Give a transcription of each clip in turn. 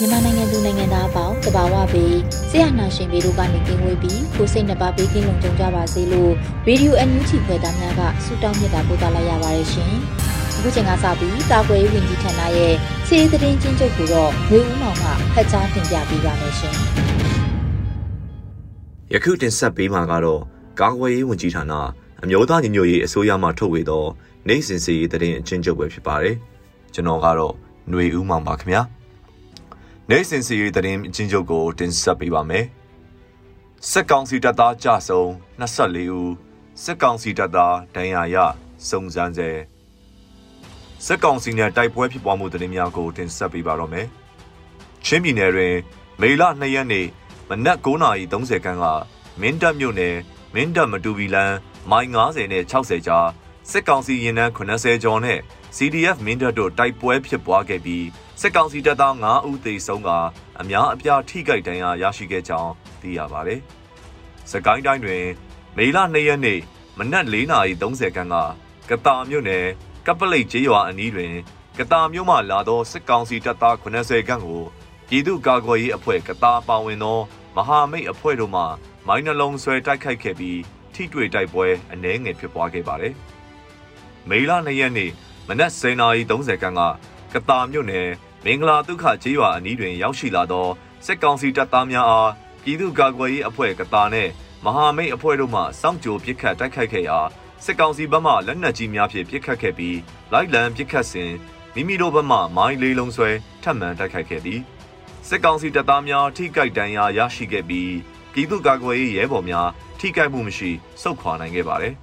မြန်မာနိုင်ငံသူနိုင်ငံသားအပေါင်းတဘာဝပေးဆရာနာရှင်ပေတို့ကနေကင်းဝေးပြီးကိုစိတ်နှပါပေးကင်းလုံခြုံကြပါစေလို့ရေဒီယိုအန်ယူဂျီဖွယ်သားများကဆုတောင်းမြတ်တာပို့သလိုက်ရပါတယ်ရှင်။အခုချိန်ကစပြီးတာကွယ်ရေးဝန်ကြီးဌာနရဲ့စီးသတင်းချင်းချုပ်ကိုတော့မျိုးဦးမောင်ကဖတ်ကြားတင်ပြပေးပါမယ်ရှင်။ယခုတင်ဆက်ပေးမှာကတော့ကာကွယ်ရေးဝန်ကြီးဌာနအမျိုးသားညီညွတ်ရေးအစိုးရမှထုတ်ဝေသောနိုင်စင်စီရေးသတင်းအချင်းချုပ်ပဲဖြစ်ပါတယ်။ကျွန်တော်ကတော့ຫນွေဦးမောင်ပါခင်ဗျာ။ နိုင်စင်စီရေးသတင်းအချင်းချုပ်ကိုတင်ဆက်ပေးပါမယ်။စက်ကောင်စီတပ်သားကြဆုံ24ဦးစက်ကောင်စီတပ်သားဒဏ်ရာရစုံစမ်းစေစက်ကောင်စီနဲ့တိုက်ပွဲဖြစ်ပွားမှုသတင်းများကိုတင်ဆက်ပေးပါတော့မယ်။ချင်းပြည်နယ်တွင် မေလ2ရက်နေ့မနက်9:30ခန်းကမင်းတပ်မြို့နယ်မင်းတပ်မတူပီလန်းမိုင်90နဲ့60ကြား စစ်ကောင်စီရင်နှန်း80ကျော်နဲ့ CDF မင်းတပ်တို့တိုက်ပွဲဖြစ်ပွားခဲ့ပြီးစစ်ကောင်စီတပ်သား9ဦးသေဆုံးကအများအပြားထိခိုက်ဒဏ်ရာရရှိခဲ့ကြောင်းသိရပါတယ်။စကိုင်းတိုင်းတွင် မေလ2ရက်နေ့မနက်4:30ခန်းကကတာမြို့နယ်ကပလိတ်ကျေးရွာအနီးတွင် ကတာမြို့မှလာသောစစ်ကောင်စီတပ်သား80ခန်းကိုပြည်သူ့ကာကွယ်ရေးအဖွဲ့ကတာပါဝင်သော မဟာမိတ်အဖွဲ့တို့မှမိုင်းနှလုံးဆွဲတိုက်ခိုက်ခဲ့ပြီးထိတွေ့တိုက်ပွဲအနည်းငယ်ဖြစ်ပွားခဲ့ပါတယ်။ မေလ2ရက်နေ့မနက်10:30ခန်းကကတာမြို့နယ်မင်္ဂလာဒုက္ခကျေးရွာအနီးတွင်ရောက်ရှိလာသောစစ်ကောင်စီတပ်သားများအားပြည်သူ့ကာကွယ်ရေးအဖွဲ့ကတာနှင့်မဟာမိတ်အဖွဲ့တို့မှစောင့်ကြိုပစ်ခတ်တိုက်ခိုက်ခဲ့ရာစစ်ကောင်စီဘက်မှလက်နက်ကြီးများဖြင့်ပစ်ခတ်ခဲ့ပြီးလိုက်လံပစ်ခတ်စဉ်မိမိတို့ဘက်မှမိုင်းလေးလုံးဆွဲထပ်မံတိုက်ခိုက်ခဲ့သည်စစ်ကောင်စီတပ်သားများထိကြိုက်ဒဏ်ရာရရှိခဲ့ပြီးပြည်သူ့ကာကွယ်ရေးရဲဘော်များထိကြိုက်မှုမရှိစုခွာနိုင်ခဲ့ပါတယ်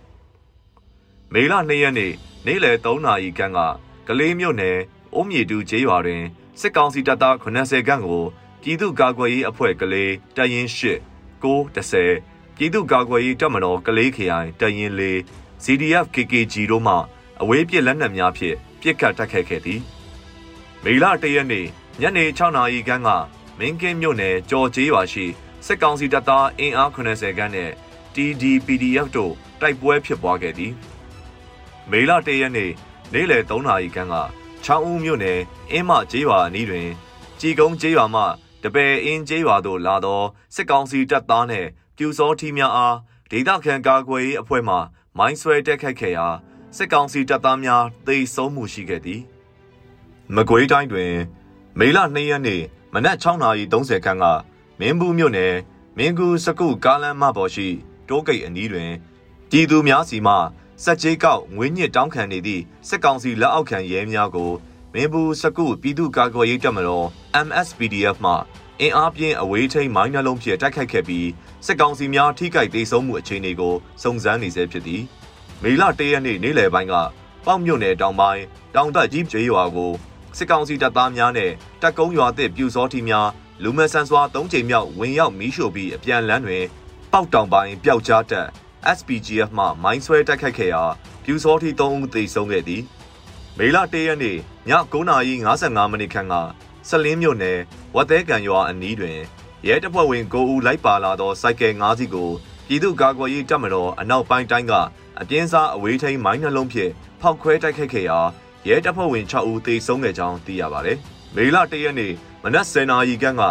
မေလ2ရက်နေ့နေ့လယ်3နာရီခန့်ကကလေးမြို့နယ်အုံးမြေတူကျေးရွာတွင်စစ်ကောင်စီတပ်သား80ခန့်ကိုပြည်သူ့ကာကွယ်ရေးအဖွဲ့ကလေးတရင်8 910ပြည်သူ့ကာကွယ်ရေးတပ်မတော်ကလေးခရိုင်တရင်4 CDF KKG တို့မှအဝေးပြစ်လက်နက်များဖြင့်ပစ်ခတ်တိုက်ခိုက်ခဲ့သည်မေလ၁ရက်နေ့ညနေ6နာရီခန့်ကမင်းကင်းမြို့နယ်ကြော်ကျေးရွာရှိစစ်ကောင်စီတပ်သားအင်အား80ခန်းနဲ့ TDPDF တို့တိုက်ပွဲဖြစ်ပွားခဲ့သည် မေလ၁ရက်နေ့နေ့လယ်3နာရီခန့်ကချောင်းဦးမြို့နယ်အင်းမကျေးရွာအနီးတွင်ကြည်ကုန်းကျေးရွာမှတပယ်အင်းကျေးရွာသို့လာသောစစ်ကောင်စီတပ်သားနှင့်ပြူစောထီးများအားဒေသခံကာကွယ်ရေးအဖွဲ့မှမိုင်းဆွဲတက်ခတ်ခဲ့ရာစစ်ကောင်စီတပ်သားများသေဆုံးမှုရှိခဲ့သည်မကွေးတိုင်းတွင် မေလ2ရက်နေ့မနက်6:30ခန်းကမင်းဘူးမြို့နယ်မင်းကူစကုကားလမ်းမပေါ်ရှိတိုးဂိတ်အနီးတွင်ပြည်သူများစီမှ စက်ကြေးကောက်ငွေညစ်တောင်းခံနေသည့်စစ်ကောင်စီလက်အောက်ခံရဲများကိုမင်းဘူးစကုပြည်သူ့ကာကွယ်ရေးတပ်မတော် MSPDF မှအင်အားပြင်းအဝေးထိန်မိုင်းနှလုံးဖြင့်တိုက်ခိုက်ခဲ့ပြီးစစ်ကောင်စီများထိခိုက်ဒေဆုံးမှုအခြေအနေကိုစုံစမ်းနေဆဲဖြစ်သည်မေလ၁ရက်နေ့နေ့လယ်ပိုင်းကပေါ့မြို့နယ်တောင်ပိုင်းတောင်တက်ကြီးကျေးရွာကိုစစ်ကောင်စီတပ်သားများနဲ့တပ်ကုန်းရွာသစ်ပြူစောထီများလူမဲဆန်စွာ၃ချိန်မြောက်ဝင်ရောက်မီးရှို့ပြီးအပြန်လန်းတွင် ပေါက်တောင်ပိုင်းပျောက်ကြားတက် SPGF မှမိုင်းဆွဲတိုက်ခိုက်ခဲ့ရာပြူစောထီ3ဦးသေဆုံးခဲ့သည်မေလ၁ရက်နေ့ည9:55မိနစ်ခန့်ကဆလင်းမြို့နယ်ဝတ်သေးကံရွာအနီးတွင်ရဲတပ်ဖွဲ့ဝင်9ဦးလိုက်ပါလာသောစိုက်ကယ်5စီးကိုပြည်သူ့ကာကွယ်ရေးတပ်မတော်အနောက်ပိုင်းတိုင်းကအပြင်းစားအဝေးထိန်မိုင်းနှလုံးဖြင့်ဖောက်ခွဲတိုက်ခိုက်ခဲ့ရာရဲတပ်ဖွဲ့ဝင်6ဦးသေဆုံးခဲ့ကြောင်းသိရပါတယ်။မေလ၁ရက်နေ့မနက်10:00နာရီခန့်က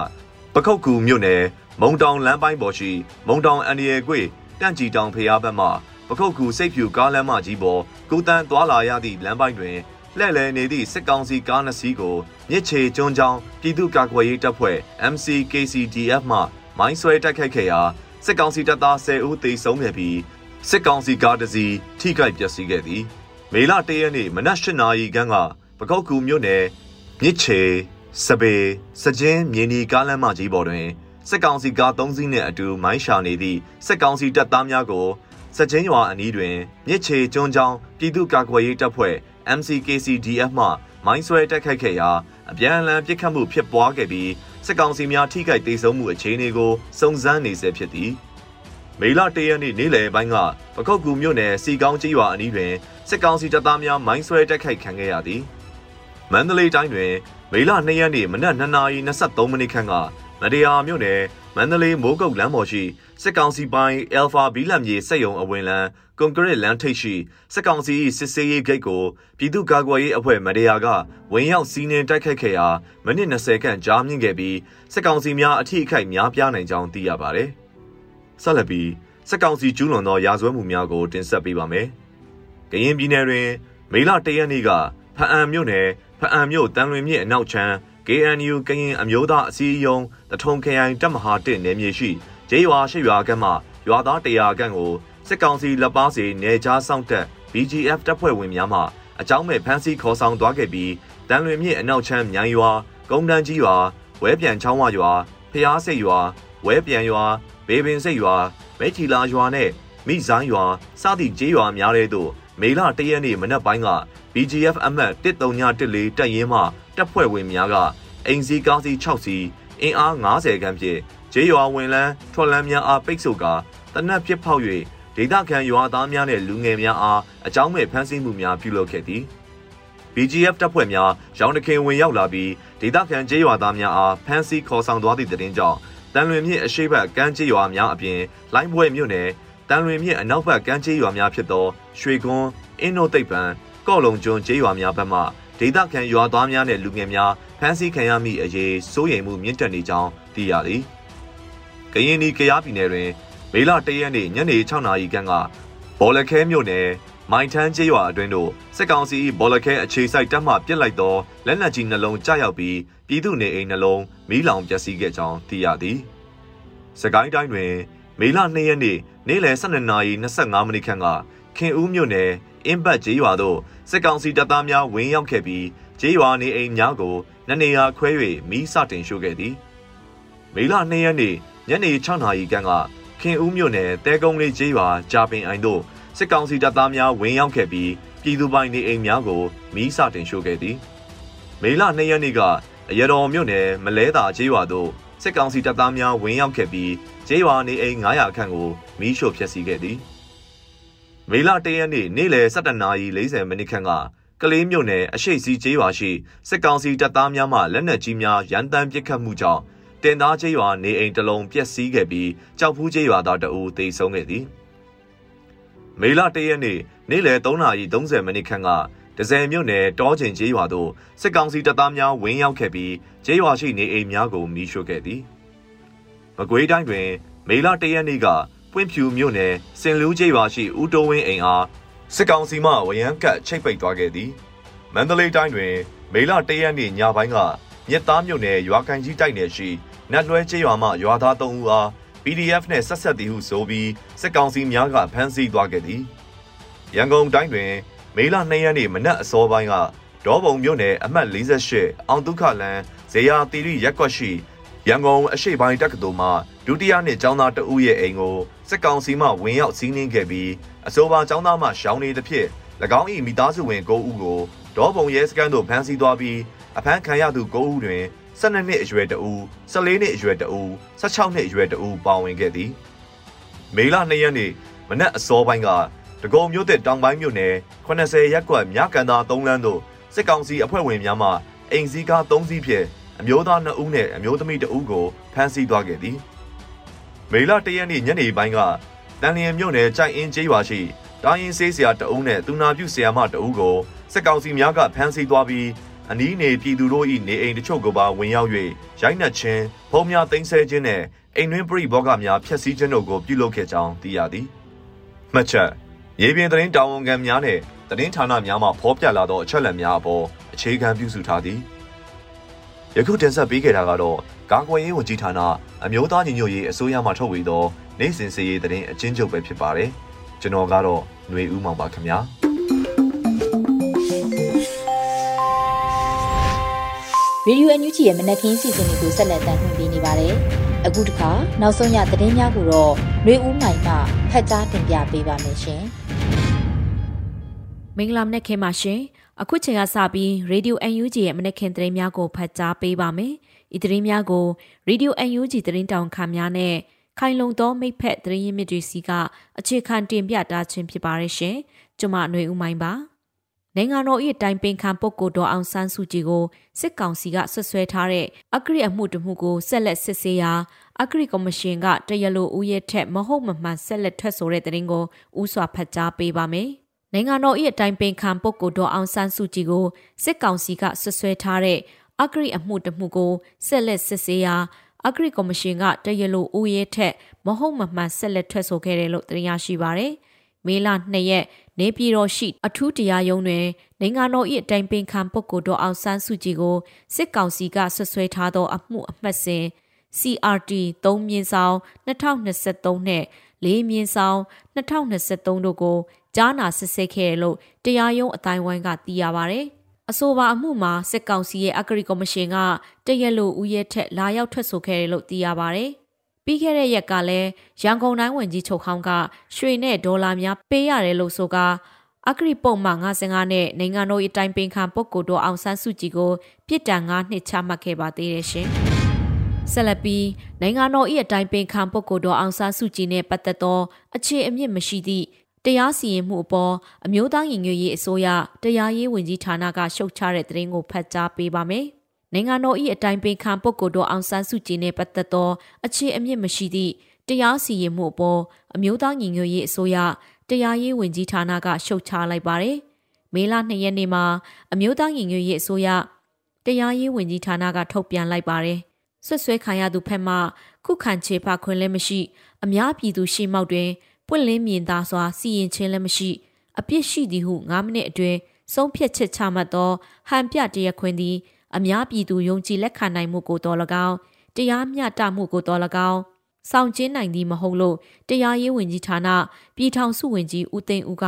ပခုတ်ကူမြို့နယ်မုံတောင်လမ်းပိုင်းပေါ်ရှိမုံတောင်အန်ဒီရဲ့ကွေ တန့်ကြည်တောင်ဖျားဘက်မှပခုတ်ကူစိတ်ဖြူကားလမ်းမကြီးပေါ်ကုတန်းသွာလာရသည့်လမ်းပိုင်းတွင်လှည့်လည်နေသည့်စစ်ကောင်စီကားနှစ်စီးကိုမြစ်ချေကျွန်းချောင်းပြည်သူ့ကာကွယ်ရေးတပ်ဖွဲ့ MCKCDF မှမိုင်းဆွဲတိုက်ခိုက်ခဲ့ရာစစ်ကောင်စီတပ်သား10ဦးသေဆုံးခဲ့ပြီးစစ်ကောင်စီကားတစ်စီးထိခိုက်ပျက်စီးခဲ့သည် မေလ၁ရက်နေ့မနက်၈နာရီခန့်ကပကောက်ကူမြို့နယ်မြစ်ချေစပေစကျင်းမြင်းဒီကားလမ်းမကြီးပေါ်တွင် စစ်ကောင်စီကား၃စီးနှင့်အတူမိုင်းရှာနေသည့်စစ်ကောင်စီတပ်သားများကိုစကျင်းရွာအနီးတွင်မြစ်ချေကျွန်းချောင်းပြည်သူ့ကာကွယ်ရေးတပ်ဖွဲ့ MCKCDF မှမိုင်းဆွဲတိုက်ခိုက်ခဲ့ရာအပြန်အလှန်ပစ်ခတ်မှုဖြစ်ပွားခဲ့ပြီးစစ်ကောင်စီများထိခိုက်ဒေဆုံးမှုအခြေအနေကိုစုံစမ်းနေဆဲဖြစ်သည်မေလ၁ရက်နေ့နေ့လယ်ပိုင်းကပခုတ်ကူမြို့နယ်စီကောင်းကျေးရွာအနီးတွင်စစ်ကောင်စီတပ်သားများမိုင်းဆွဲတိုက်ခိုက်ခံခဲ့ရသည်မန္တလေးတိုင်းတွင်မေလ2ရက်နေ့မနက်2:23မိနစ်ခန့်က မတရားမြို့နယ်မန္တလေးမိုးကုတ်လမ်းပေါ်ရှိစစ်ကောင်စီပိုင်း Alpha ဘီလမ်မြေစက်ရုံအဝင်လန်းကွန်ကရစ်လမ်းထိပ်ရှိစစ်ကောင်စီစစ်ဆေးရေးဂိတ်ကိုပြည်သူ့ကာကွယ်ရေးအဖွဲ့မတရားကဝင်ရောက်စီးနင်းတိုက်ခိုက်ခဲ့ရာမိနစ်20ခန့်ကြာမြင့်ခဲ့ပြီးစစ်ကောင်စီများအထိအခိုက်များပြားနိုင်ကြောင်းသိရပါတယ်။ဆက်လက်ပြီးစစ်ကောင်စီကျူးလွန်သောရာဇဝတ်မှုများကိုတင်ဆက်ပေးပါမယ်။ကရင်ပြည်နယ်တွင် မေလ၁ရက်နေ့ကဖအံမြို့နယ်ဖအံမြို့တန်လွင်မြစ်အနောက်ချမ်း KNU ကရင်အမျိုးသားအစည်းအရုံးတထုံခရိုင်တပ်မဟာ1နယ်မြေရှိဂျေးရွာရှိရွာကမ်းမှရွာသား100ခန့်ကိုစစ်ကောင်စီလက်ပါစီနေကြားဆောင်တက် BGF တပ်ဖွဲ့ဝင်များမှအကြောင်းမဲ့ဖမ်းဆီးခေါ်ဆောင်သွားခဲ့ပြီးတန်လွင်မြစ်အနောက်ချမ်းမြိုင်ရွာကုန်းတန်းကြီးရွာဝဲပြန်ချောင်းဝရွာဖျားစိတ်ရွာဝဲပြန်ရွာဘေပင်စိတ်ရွာမဲချီလာရွာနဲ့မိဇိုင်းရွာစသည့်ကျေးရွာများတဲ့သို့မေလ၁ရက်နေ့မနက်ပိုင်းက BGF အမှတ်1314တပ်ရင်းမှ တပ်ဖွဲ့ဝင်များကအိမ်စီကားစီ6စီအင်အား90ခန်းဖြင့်ကျေးရွာဝင်လန်းထွက်လန်းများအားပိတ်ဆို့ကာတနက်ပြစ်ဖောက်၍ဒေသခံရွာသားများနဲ့လူငယ်များအားအကြောင်းမဲ့ဖမ်းဆီးမှုများပြုလုပ်ခဲ့သည် BGF တပ်ဖွဲ့များရောင်တခင်ဝင်ရောက်လာပြီးဒေသခံကျေးရွာသားများအားဖမ်းဆီးခေါ်ဆောင်သွားသည့်တဲ့တင်ကြောင့်တန်လွင်မြစ်အရှိတ်ဘက်ကမ်းကျေးရွာများအပြင်လိုင်းပွဲမြို့နယ်တန်လွင်မြစ်အနောက်ဘက်ကမ်းကျေးရွာများဖြစ်သောရွှေကွန်းအင်းနိုသိပ်ပံကော့လုံကျွန်းကျေးရွာများဘက်မှ ဒေသခံရွာသားများနဲ့လူငယ်များဖမ်းဆီးခံရမိအရေးစိုးရိမ်မှုမြင့်တက်နေကြောင်းသိရသည်။ကရင်နီကရားပြည်နယ်တွင်မေလ၁ရက်နေ့ညနေ6နာရီခန့်ကဘော်လခဲမြို့နယ်မိုင်ထန်းကျေးရွာအတွင်းသို့စစ်ကောင်စီဘော်လခဲအခြေစိုက်တပ်မှပြစ်လိုက်သောလက်နက်ကြီးနှလုံးကျရောက်ပြီးပြည်သူနေအိမ်နှလုံးမီးလောင်ပျက်စီးခဲ့ကြောင်းသိရသည်။စကိုင်းတိုင်းတွင် မေလ2ရက်နေ့နေ့လယ်12:25မိနစ်ခန့်ကခင်ဦးမြို့နယ် အင်းဘတ်ကျေးရွာသို့စစ်ကောင်စီတပ်သားများဝင်ရောက်ခဲ့ပြီးကျေးရွာနေအိမ်များကိုနနေရာခွဲ၍မီးစတင်ရှို့ခဲ့သည်မေလ2ရက်နေ့ညနေ6နာရီခန့်ကခင်ဦးမြို့နယ်တဲကုန်းလေးကျေးရွာကြာပင်အိုင်သို့စစ်ကောင်စီတပ်သားများဝင်ရောက်ခဲ့ပြီးပြည်သူပိုင်နေအိမ်များကိုမီးစတင်ရှို့ခဲ့သည်မေလ2ရက်နေ့ကအရတော်မြို့နယ်မလဲတာကျေးရွာသို့စစ်ကောင်စီတပ်သားများဝင်ရောက်ခဲ့ပြီးကျေးရွာနေအိမ်900ခန့်ကိုမီးရှို့ဖျက်ဆီးခဲ့သည် မေလ၁ရက်နေ့နေ့လယ်17:40မိနစ်ခန့်ကကလေးမြို့နယ်အရှိတ်စီကျေးရွာရှိစစ်ကောင်စီတပ်သားများမှလက်နက်ကြီးများရန်တမ်းပစ်ခတ်မှုကြောင့်တင်သားကျေးရွာနေအိမ်တစ်လုံးပျက်စီးခဲ့ပြီးကြောက်ဖူးကျေးရွာသားတအူသေဆုံးခဲ့သည်မေလ၁ရက်နေ့နေ့လယ်3:30မိနစ်ခန့်ကဒဇယ်မြို့နယ်တောကျင်ကျေးရွာသို့စစ်ကောင်စီတပ်သားများဝင်ရောက်ခဲ့ပြီးကျေးရွာရှိနေအိမ်များကိုမီးရှို့ခဲ့သည်မကွေးတိုင်းတွင် မေလ၁ရက်နေ့က ပွင့်ဖြူမြို့နယ်စင်လူးကျေးရွာရှိဦးတိုးဝင်းအိမ်အားစစ်ကောင်စီမှဝရမ်းကတ်ချိတ်ပိတ်သွားခဲ့သည်မန္တလေးတိုင်းတွင် မေလ၁ရက်နေ့ညပိုင်းကမြစ်သားမြို့နယ်ရွာကန်ကြီးတိုက်နယ်ရှိနတ်လွဲကျေးရွာမှရွာသား၃ဦးအား PDF နှင့်ဆက်ဆက်သည်ဟုဆိုပြီးစစ်ကောင်စီများကဖမ်းဆီးသွားခဲ့သည်ရန်ကုန်တိုင်းတွင် မေလ2ရက်နေ့မနက်အစောပိုင်းကဒေါပုံမြို့နယ်အမှတ်48အောင်ဒုက္ခလန်ဇေယျတီရီရက်ကွက်ရှိရန်ကုန်အရှိပိုင်းတက္ကသိုလ်မှဒုတိယနှစ်ကျောင်းသားတဦးရဲ့အိမ်ကို စစ်ကောင်စီမှဝင်ရောက်စီးနင်းခဲ့ပြီးအဆိုပါကျောင်းသားမှရှောင်းနေသဖြင့်၎င်း၏မိသားစုဝင်9ဦးကိုဒေါပုံရဲစခန်းသို့ဖမ်းဆီးသွားပြီးအဖမ်းခံရသူ9ဦးတွင်12နှစ်အရွယ်တဦး14နှစ်အရွယ်တဦး16နှစ်အရွယ်တဦးပါဝင်ခဲ့သည်မေလ2ရက်နေ့မနက်အစောပိုင်းကတကုံမြို့တဲ့တောင်ပိုင်းမြို့နယ်80ရပ်ကွက်မြကန်သာ3လမ်းသို့စစ်ကောင်စီအဖွဲ့ဝင်များမှအိမ်စီးကား3စီးဖြင့်အမျိုးသား2ဦးနဲ့အမျိုးသမီး2ဦးကိုဖမ်းဆီးသွားခဲ့သည် မေလ1ရက်နေ့ညနေပိုင်းကတန်လျင်မြို့နယ်ကြိုက်အင်းကျေးရွာရှိတိုင်းရင်ဆေးဆရာတအုပ်နဲ့သူနာပြုဆရာမတအုပ်ကိုစစ်ကောင်စီများကဖမ်းဆီးသွားပြီးအနီးနေပြည်သူတို့၏နေအိမ်တချို့ကိုပါဝင်ရောက်၍ရိုက်နှက်ခြင်းဖုံးများသိမ်းဆဲခြင်းနဲ့အိမ်တွင်းပြိဘောဂများဖျက်ဆီးခြင်းတို့ကိုပြုလုပ်ခဲ့ကြောင်းသိရသည်။မှတ်ချက်ရေပြင်သတင်းတာဝန်ခံများနဲ့သတင်းဌာနများမှဖော်ပြလာသောအချက်အလက်များအပေါ်အခြေခံပြုစုထားသည်ယခုတင်ဆက်ပေးခဲ့တာကတော့ ကာကွယ်ရေးဝန်ကြီးဌာနအမျိုးသားညီညွတ်ရေးအစိုးရမှထုတ်ဝေသောနိုင်စင်စီရေးသတင်းအချင်းချုပ်ပဲဖြစ်ပါတယ်ကျွန်တော်ကတော့ຫນွေဦးမောင်ပါခင်ဗျာရေဒီယိုအန်ယူဂျီရဲ့မနက်ခင်းစီစဉ်တွေကိုဆက်လက်တင်ပြနေပါတယ်။အခုတခါနောက်ဆုံးရသတင်းများကိုတော့ຫນွေဦးမိုင်မှဖတ်ကြားတင်ပြပေးပါမယ်ရှင်။မင်္ဂလာမနက်ခင်းပါရှင်။အခုချိန်ကစပြီးရေဒီယိုအန်ယူဂျီရဲ့မနက်ခင်းသတင်းများကိုဖတ်ကြားပေးပါမယ်။ ဤသတင်းများကိုရေဒီယိုအန်ယူဂျီသတင်းတောင်ခံများနဲ့ခိုင်လုံသောမိဖက်သတင်းရင်းမြစ်တွေစီကအခြေခံတင်ပြတာခြင်းဖြစ်ပါရဲ့ရှင်။ကျွန်မຫນွေဦးမိုင်ပါ။နိုင်ငံတော်၏တိုင်ပင်ခံပုဂ္ဂိုလ်တော်အောင်ဆန်းစုကြည်ကိုစစ်ကောင်စီကဆွဆွဲထားတဲ့အဂရိအမှုတမှုကိုဆက်လက်စစ်ဆေးရာအဂရိကော်မရှင်ကတရလိုဦးရဲ့ထက်မဟုတ်မမှန်ဆက်လက်ထွက်ဆိုတဲ့တဲ့ရင်ကိုဥစွာဖတ်ကြားပေးပါမယ်။နိုင်ငံတော်၏တိုင်ပင်ခံပုဂ္ဂိုလ်တော်အောင်ဆန်းစုကြည်ကိုစစ်ကောင်စီကဆွဆွဲထားတဲ့ အဂရိအမှုတမှုကိုဆက်လက်စစ်ဆေးရာအဂရိကော်မရှင်ကတရလိုဦးရဲ့ထက်မဟုတ်မမှန်ဆက်လက်ထွက်ဆိုခဲ့တယ်လို့သိရရှိပါရယ်။မေလ2ရက်နေပြည်တော်ရှိ အထူးတရားရုံးတွင်နိုင်ငံတော်၏အတိုင်ပင်ခံပုဂ္ဂိုလ်တော်အောင်ဆန်းစုကြည်ကိုစစ်ကောင်စီကဆွဆွဲထားသော အမှုအမှတ်စဉ် CRT 3မြင်းဆောင်2023နဲ့4မြင်းဆောင်2023တို့ကိုကြားနာစစ်ဆေးခဲ့လို့တရားရုံးအတိုင်းဝိုင်းကသိရပါဗျ။ အဆိုပါအမှုမှာစစ်ကောင်စီရဲ့အဂရိကော်မရှင်ကတရက်လိုဦးရဲထက်လာရောက်ထွက်ဆိုခဲ့တယ်လို့သိရပါဗျ။ပြီးခဲ့တဲ့ရက်ကလည်းရန်ကုန်တိုင်းဝန်ကြီးချုပ်ခေါင်းကရွှေနဲ့ဒေါ်လာများပေးရတယ်လို့ဆိုကာအဂရိပုံမှန်55နဲ့နိုင်ငံတော်အတိုင်ပင်ခံပုဂ္ဂိုလ်တော်အောင်ဆန်းစုကြည်ကိုပြစ်ဒဏ်9နှစ်ချမှတ်ခဲ့ပါသေးတယ်ရှင်။ဆက်လက်ပြီးနိုင်ငံတော်၏အတိုင်ပင်ခံပုဂ္ဂိုလ်တော်အောင်ဆန်းစုကြည်နဲ့ပတ်သက်သောအခြေအမြစ်မရှိသည့် တရားစီရင်မှုအပေါ်အမျိုးသားရင်ငွေရေးအစိုးရတရားရေးဝန်ကြီးဌာနကရှုတ်ချတဲ့သတင်းကိုဖတ်ကြားပေးပါမယ်။နိုင်ငံတော်၏အတိုင်ပင်ခံပုဂ္ဂိုလ်တော်အောင်ဆန်းစုကြည်နှင့်ပတ်သက်သောအခြေအမြစ်မရှိသည့်တရားစီရင်မှုအပေါ်အမျိုးသားညီညွတ်ရေးအစိုးရတရားရေးဝန်ကြီးဌာနကရှုတ်ချလိုက်ပါတယ်။မေလ2ရက်နေ့မှာအမျိုးသားညီညွတ်ရေးအစိုးရတရားရေးဝန်ကြီးဌာနကထုတ်ပြန်လိုက်ပါတယ်။ဆွတ်ဆွဲခံရသူဖက်မှခုခံချေပခွင့်လည်းမရှိ အများပြည်သူရှေ့မှောက်တွင် ပွင့်လင်းမြင်သာစွာစီရင်ခြင်းလည်းမရှိ အပြစ်ရှိသည်ဟု9မိနစ်အတွင်းဆုံးဖြတ်ချက်ချမှတ်သောဟန်ပြတရားခွင်သည်အများပြည်သူယုံကြည်လက်ခံနိုင်မှုကိုတော်၎င်းတရားမျှတမှုကိုတော်၎င်းဆောင်ကျင်းနိုင်သည်မဟုတ်လို့တရားရေးဝန်ကြီးဌာနပြည်ထောင်စုဝန်ကြီးဦးသိန်းဦးက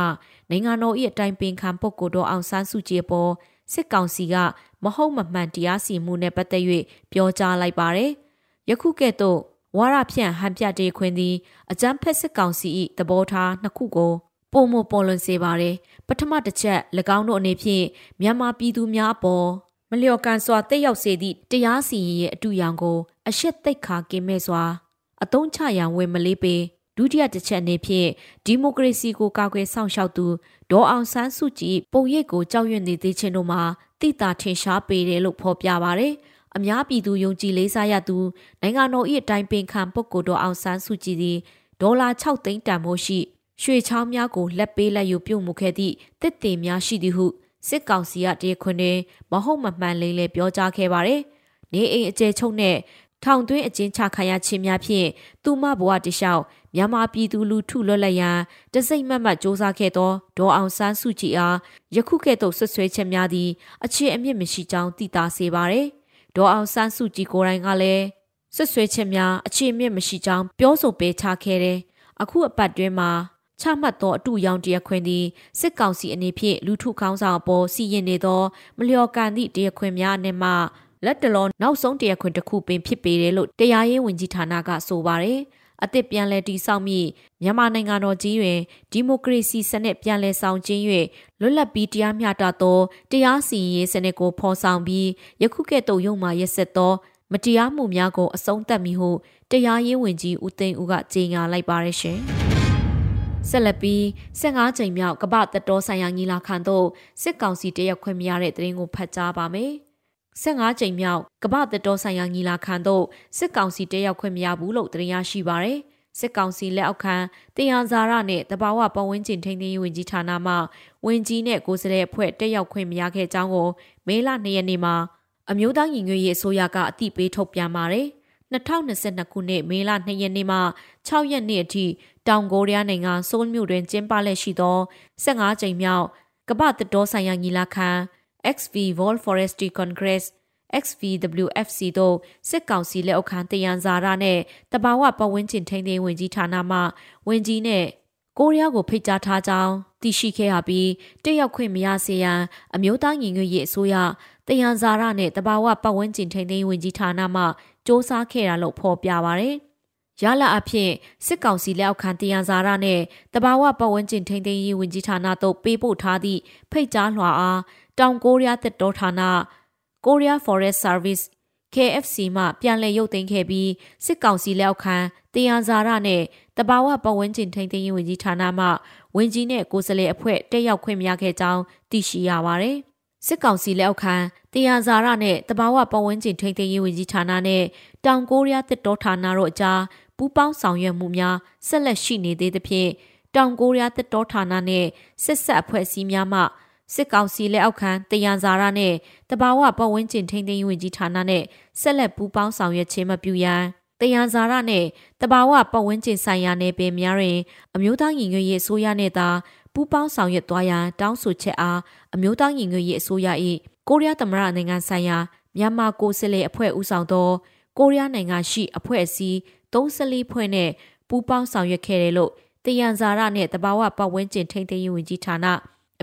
နိုင်ငံတော်၏အတိုင်ပင်ခံပုဂ္ဂိုလ်တော်အောင်ဆန်းစုကြည်ပေါ်စစ်ကောင်စီကမဟုတ်မမှန်တရားစီမှုနဲ့ပတ်သက်၍ပြောကြားလိုက်ပါတယ်။ယခုကဲ့သို့ ဝါရဖြန့်ဟန်ပြတေခွင်သည်အကြမ်းဖက်စစ်ကောင်စီ၏သဘောထားနှစ်ခုကိုပုံမပေါ်လွန်စေပါတယ်။ပထမတစ်ချက်၎င်းတို့အနေဖြင့်မြန်မာပြည်သူများအပေါ်မလျော်ကန်စွာတက်ရောက်စေသည့်တရားစီရင်ရဲ့အတူရောင်ကို အရှက်သိက်ခါကင်းမဲ့စွာအတုံးချရန်ဝင်မလေးပေဒုတိယတစ်ချက်အနေဖြင့်ဒီမိုကရေစီကိုကာကွယ်ဆောင်ရှောက်သူဒေါ်အောင်ဆန်းစုကြည်ပုံရိပ်ကိုကြောက်ရွံ့နေသေးခြင်းတို့မှာတိတာထင်ရှားပေတယ်လို့ဖော်ပြပါရယ် အများပြည်သူယုံကြည်လေးစားရသူနိုင်ငံတော်၏အတိုင်ပင်ခံပုဂ္ဂိုလ်တော်အောင်ဆန်းစုကြည်သည်ဒေါ်လာ6သိန်းတန်ဖိုးရှိရွှေချောင်းများကိုလက်ပေးလက်ယူပြုတ်မှုခဲ့သည့်တစ်တင်များရှိသည်ဟုစစ်ကောင်စီကတရားခွင်တွင်မဟုတ်မမှန်လိမ့်လေပြောကြားခဲ့ပါတယ်။နေအိမ်အကျယ်ချုပ်နဲ့ထောင်သွင်းအကျဉ်းချခံရခြင်းများဖြင့်သူမဘဝတလျှောက်မြန်မာပြည်သူလူထုလွတ်လပ်ရန်တစိမ့်မတ်မတ်စ조사ခဲ့သောဒေါ်အောင်ဆန်းစုကြည်အားယခုကဲ့သို့ဆွဆွဲချက်များသည်အခြေအမြင့်မရှိကြောင်းသိသာစေပါရယ်။ ဒေါ်အောင်ဆန်းစုကြည်ကိုယ်တိုင်ကလည်းဆွဆွဲချက်များအခြေအမြင့်မရှိကြောင်းပြောဆိုပေးချခဲ့တယ်။အခုအပတ်တွင်မှာချမှတ်သောအတူရောင်တရားခွင်သည်စစ်ကောင်စီအနေဖြင့်လူထုခေါင်းဆောင်အပေါ်စီရင်နေသောမလျော်ကန်သည့်တရားခွင်များနဲ့မှလက်တလောနောက်ဆုံးတရားခွင်တစ်ခုပင်ဖြစ်ပေတယ်လို့တရားရေးဝန်ကြီးဌာနကဆိုပါတယ် အသစ်ပြန်လည်တည်ဆောက်မိမြန်မာနိုင်ငံတော်ကြီးတွင်ဒီမိုကရေစီစနစ်ပြန်လည်ဆောင်ကျင်း၍လွတ်လပ်ပြီးတရားမျှတသောတရားစီရင်ရေးစနစ်ကိုဖော်ဆောင်ပြီးယခုကဲ့သို့ရုံမှရက်ဆက်သောမတရားမှုများကိုအဆုံးသတ်မိဟုတရားရေးဝန်ကြီးဦးသိန်းဦးကကြေညာလိုက်ပါရရှင်။ဆက်လက်ပြီး15ကြိမ်မြောက်ကပတတော်ဆိုင်ရာညီလာခံသို့စစ်ကောင်စီတရက်ခွင့်မရတဲ့သတင်းကိုဖတ်ကြားပါမယ်။ 15ကြိမ်မြောက်ကပတတော်ဆိုင်ရာညီလာခံသို့စစ်ကောင်စီတရက်ခွင့်မရဘူးလို့သတင်းရရှိပါရယ်။စစ်ကောင်စီလက်အောက်ခံတရားဇာရနဲ့တဘာဝပတ်ဝန်းကျင်ထိန်းသိမ်းရေးဝန်ကြီးဌာနမှဝန်ကြီးနဲ့ကိုယ်စားလှယ်အဖွဲ့တက်ရောက်ခွင့်မရခဲ့ကြောင်းကိုမေလ2ရက်နေ့မှာအမျိုးသားညီညွတ်ရေးအစိုးရကအသိပေးထုတ်ပြန်ပါတယ်။2022ခုနှစ်မေလ2ရက်နေ့မှ6ရက်နေ့အထိတောင်ကိုရီးယားနိုင်ငံဆိုးလ်မြို့တွင်ကျင်းပလက်ရှိသော15ကြိမ်မြောက်ကမ္ဘာတတော်ဆိုင်ရာညီလာခံ XV World Forestry Congress XVWFC တို့စစ်ကောင်စီလက်အောက်ခံတယံဇာရနဲ့တဘာဝပတ်ဝန်းကျင်ထိန်းသိမ်းဝင်ကြီးဌာနမှဝင်ကြီးနဲ့ကိုရီးယားကိုဖိတ်ကြားထားကြောင်းသိရှိခဲ့ရပြီးတက်ရောက်ခွင့်မရစေရန်အမျိုးသားညီညွတ်ရေးအစိုးရတယံဇာရနဲ့တဘာဝပတ်ဝန်းကျင်ထိန်းသိမ်းဝင်ကြီးဌာနမှစ조사ခဲ့တာလို့ဖော်ပြပါရယ်ရလာအဖြစ်စစ်ကောင်စီလက်အောက်ခံတယံဇာရနဲ့တဘာဝပတ်ဝန်းကျင်ထိန်းသိမ်းရေးဝင်ကြီးဌာနတို့ပေးပို့ထားသည့်ဖိတ်ကြားလွှာအား တောင်ကိုရီးယားတပ်တော်ဌာန Korea Forest Service KFC မှပြန်လည်ရုပ်သိမ်းခဲ့ပြီးစစ်ကောင်စီလက်အောက်ခံတရားဇာရနဲ့တဘာဝပတ်ဝန်းကျင်ထိန်းသိမ်းရေးဝန်ကြီးဌာနမှဝန်ကြီးနဲ့ကိုယ်စားလှယ်အဖွဲ့တက်ရောက်ခွင့်မရခဲ့ကြောင်းသိရှိရပါတယ်။စစ်ကောင်စီလက်အောက်ခံတရားဇာရနဲ့တဘာဝပတ်ဝန်းကျင်ထိန်းသိမ်းရေးဝန်ကြီးဌာနနဲ့တောင်ကိုရီးယားတစ်တော်ဌာနတို့အကြားပူးပေါင်းဆောင်ရွက်မှုများဆက်လက်ရှိနေသေးသဖြင့်တောင်ကိုရီးယားတစ်တော်ဌာနနဲ့စစ်ဆက်အဖွဲ့အစည်းများမှ စစ်ကောင်စီလက်အောက်ခံတယံဇာရနဲ့တဘာဝပတ်ဝန်းကျင်ထိန်းသိမ်းရေးဝန်ကြီးဌာနနဲ့ဆက်လက်ပူးပေါင်းဆောင်ရွက်ခြင်းမပြုရန်တယံဇာရနဲ့တဘာဝပတ်ဝန်းကျင်ဆိုင်ရာနယ်ပယ်များတွင်အမျိုးသားညီညွတ်ရေးအစိုးရနှင့်သာပူးပေါင်းဆောင်ရွက်သွားရန်တောင်းဆိုချက်အားအမျိုးသားညီညွတ်ရေးအစိုးရ၏ကိုရီးယားသမ္မတနိုင်ငံဆိုင်ရာမြန်မာကိုယ်စားလှယ်အဖွဲ့ဦးဆောင်သောကိုရီးယားနိုင်ငံရှိအဖွဲ့အစည်း34ဖွဲ့နဲ့ပူးပေါင်းဆောင်ရွက်ခဲ့တယ်လို့တယံဇာရနဲ့တဘာဝပတ်ဝန်းကျင်ထိန်းသိမ်းရေးဝန်ကြီးဌာန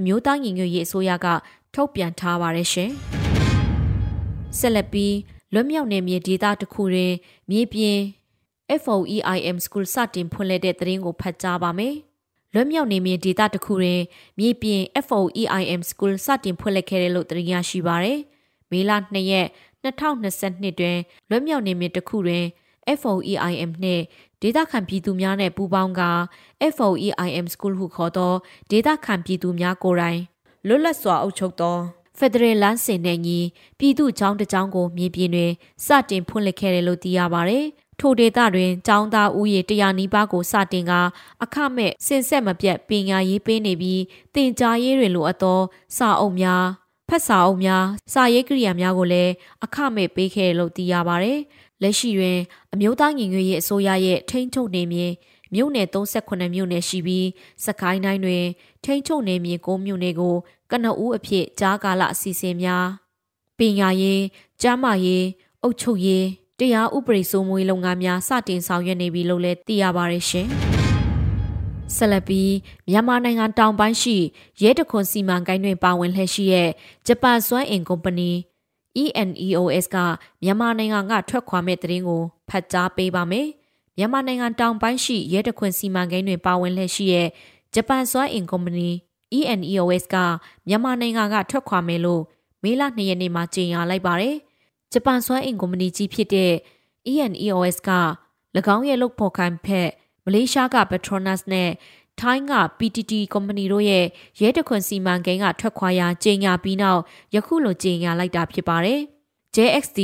အမျိုးသားညီညွတ်ရေးအစိုးရကထုတ်ပြန်ထားပါတယ်ရှင်။ဆက်လက်ပြီးလွတ်မြောက်နေမြေဒေသတစ်ခုတွင်မြေပြင် FOEIM School စတင်ဖွင့်လှစ်တဲ့သတင်းကိုဖတ်ကြားပါမယ်။လွတ်မြောက်နေမြေဒေသတစ်ခုတွင်မြေပြင် FOEIM School စတင်ဖွင့်လှစ်ခဲ့တယ်လို့သတင်းရရှိပါရယ်။မေလ2ရက်2022တွင်လွတ်မြောက်နေမြေတစ်ခုတွင် FOEIM နှင့် ဒေတာခံပြည်သူများနဲ့ပူးပေါင်းက FOEIM School ဟုခေါ်သောဒေတာခံပြည်သူများကိုယ်တိုင်လွတ်လပ်စွာအုပ်ချုပ်သောဖက်ဒရယ်လမ်းစဉ်နဲ့ညီပြည်သူ့ကျောင်းတစ်ကျောင်းကိုမြေပြင်တွင်စတင်ဖွင့်လှစ်ခဲ့တယ်လို့သိရပါတယ်။ထိုဒေသတွင်ကျောင်းသားဦးရေ100နီးပါးကိုစတင်ကအခမဲ့စင်ဆက်မပြတ်ပညာရေးပေးနေပြီးတင်ကြားရေးတွေလိုအပ်သောစာအုပ်များဖတ်စာအုပ်များစာရေးကိရိယာများကိုလည်းအခမဲ့ပေးခဲ့လို့သိရပါတယ်။ လက်ရှိတွင်အမျိုးသားညီညွတ်ရေးအစိုးရရဲ့ထိန်းချုပ်နေမြေမြို့နယ်38မြို့နယ်ရှိပြီးစကိုင်းတိုင်းတွင်ထိန်းချုပ်နေမြေ9မြို့နယ်ကိုကနအူးအဖြစ်ကြားကာလအစီအစဉ်များပညာရေးကျန်းမာရေးအုပ်ချုပ်ရေးတရားဥပဒေစိုးမိုးရေးလုပ်ငန်းများစတင်ဆောင်ရွက်နေပြီလို့လည်းသိရပါတယ်ရှင်။ဆက်လက်ပြီးမြန်မာနိုင်ငံတောင်ပိုင်းရှိရဲတခွန်စီမံကိန်းတွင်ပါဝင်လှည့်ရှိတဲ့ဂျပန်စွမ်းအင်ကုမ္ပဏီ ENEOS ကမြန်မာနိုင်ငံကထွက်ခွာမဲ့တဲ့ရင်ကိုဖတ်ကြားပေးပါမယ်။မြန်မာနိုင်ငံတောင်ပိုင်းရှိရဲတခွန်စီမံကိန်းတွင်ပါဝင်လှည့်ရှိတဲ့ဂျပန်စွမ်းအင်ကုမ္ပဏီ ENEOS ကမြန်မာနိုင်ငံကထွက်ခွာမယ်လို့မေလ2ရက်နေ့မှာကြေညာလိုက်ပါတယ်။ဂျပန်စွမ်းအင်ကုမ္ပဏီကြီးဖြစ်တဲ့ ENEOS က၎င်းရဲ့လုပ်ဖော်ခိုင်ဖက်မလေးရှားက Petronas နဲ့ ထိုင်းက PTT ကုမ္ပဏီတို့ရဲ့ရဲတခွန်စီမံကိန်းကထွက်ခွာရာကြေညာပြီးနောက်ယခုလိုကြေညာလိုက်တာဖြစ်ပါတယ်။ JXD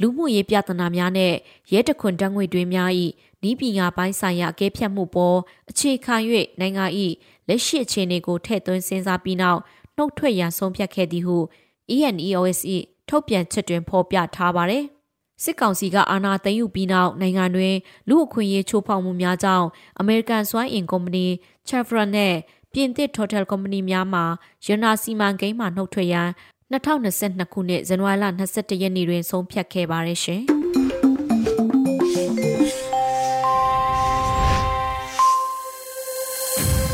လူမှုရေးပြဿနာများနဲ့ရဲတခွန်တန်းငွေတွေများ၏ဤပညာပိုင်းဆိုင်ရာအကဲဖြတ်မှုပေါ်အခြေခံ၍နိုင်ငံ၏လက်ရှိအခြေအနေကိုထည့်သွင်းစဉ်းစားပြီးနောက်နှုတ်ထွက်ရန်ဆုံးဖြတ်ခဲ့သည်ဟု ENEOS ၏ထုတ်ပြန်ချက်တွင်ဖော်ပြထားပါတယ်။ စစ်ကောင်စီကအာဏာသိမ်းယူပြီးနောက်နိုင်ငံတွင်လူအခွင့်အရေးချိုးဖောက်မှုများကြောင့်အမေရိကန်စွမ်းအင်ကုမ္ပဏီ Chevron နဲ့ပြင်သစ် Total ကုမ္ပဏီများမှရနာစီမံကိန်းမှနှုတ်ထွက်ရန်2022ခုနှစ်ဇန်နဝါရီလ22ရက်နေ့တွင်ဆုံးဖြတ်ခဲ့ပါတယ်ရှင်။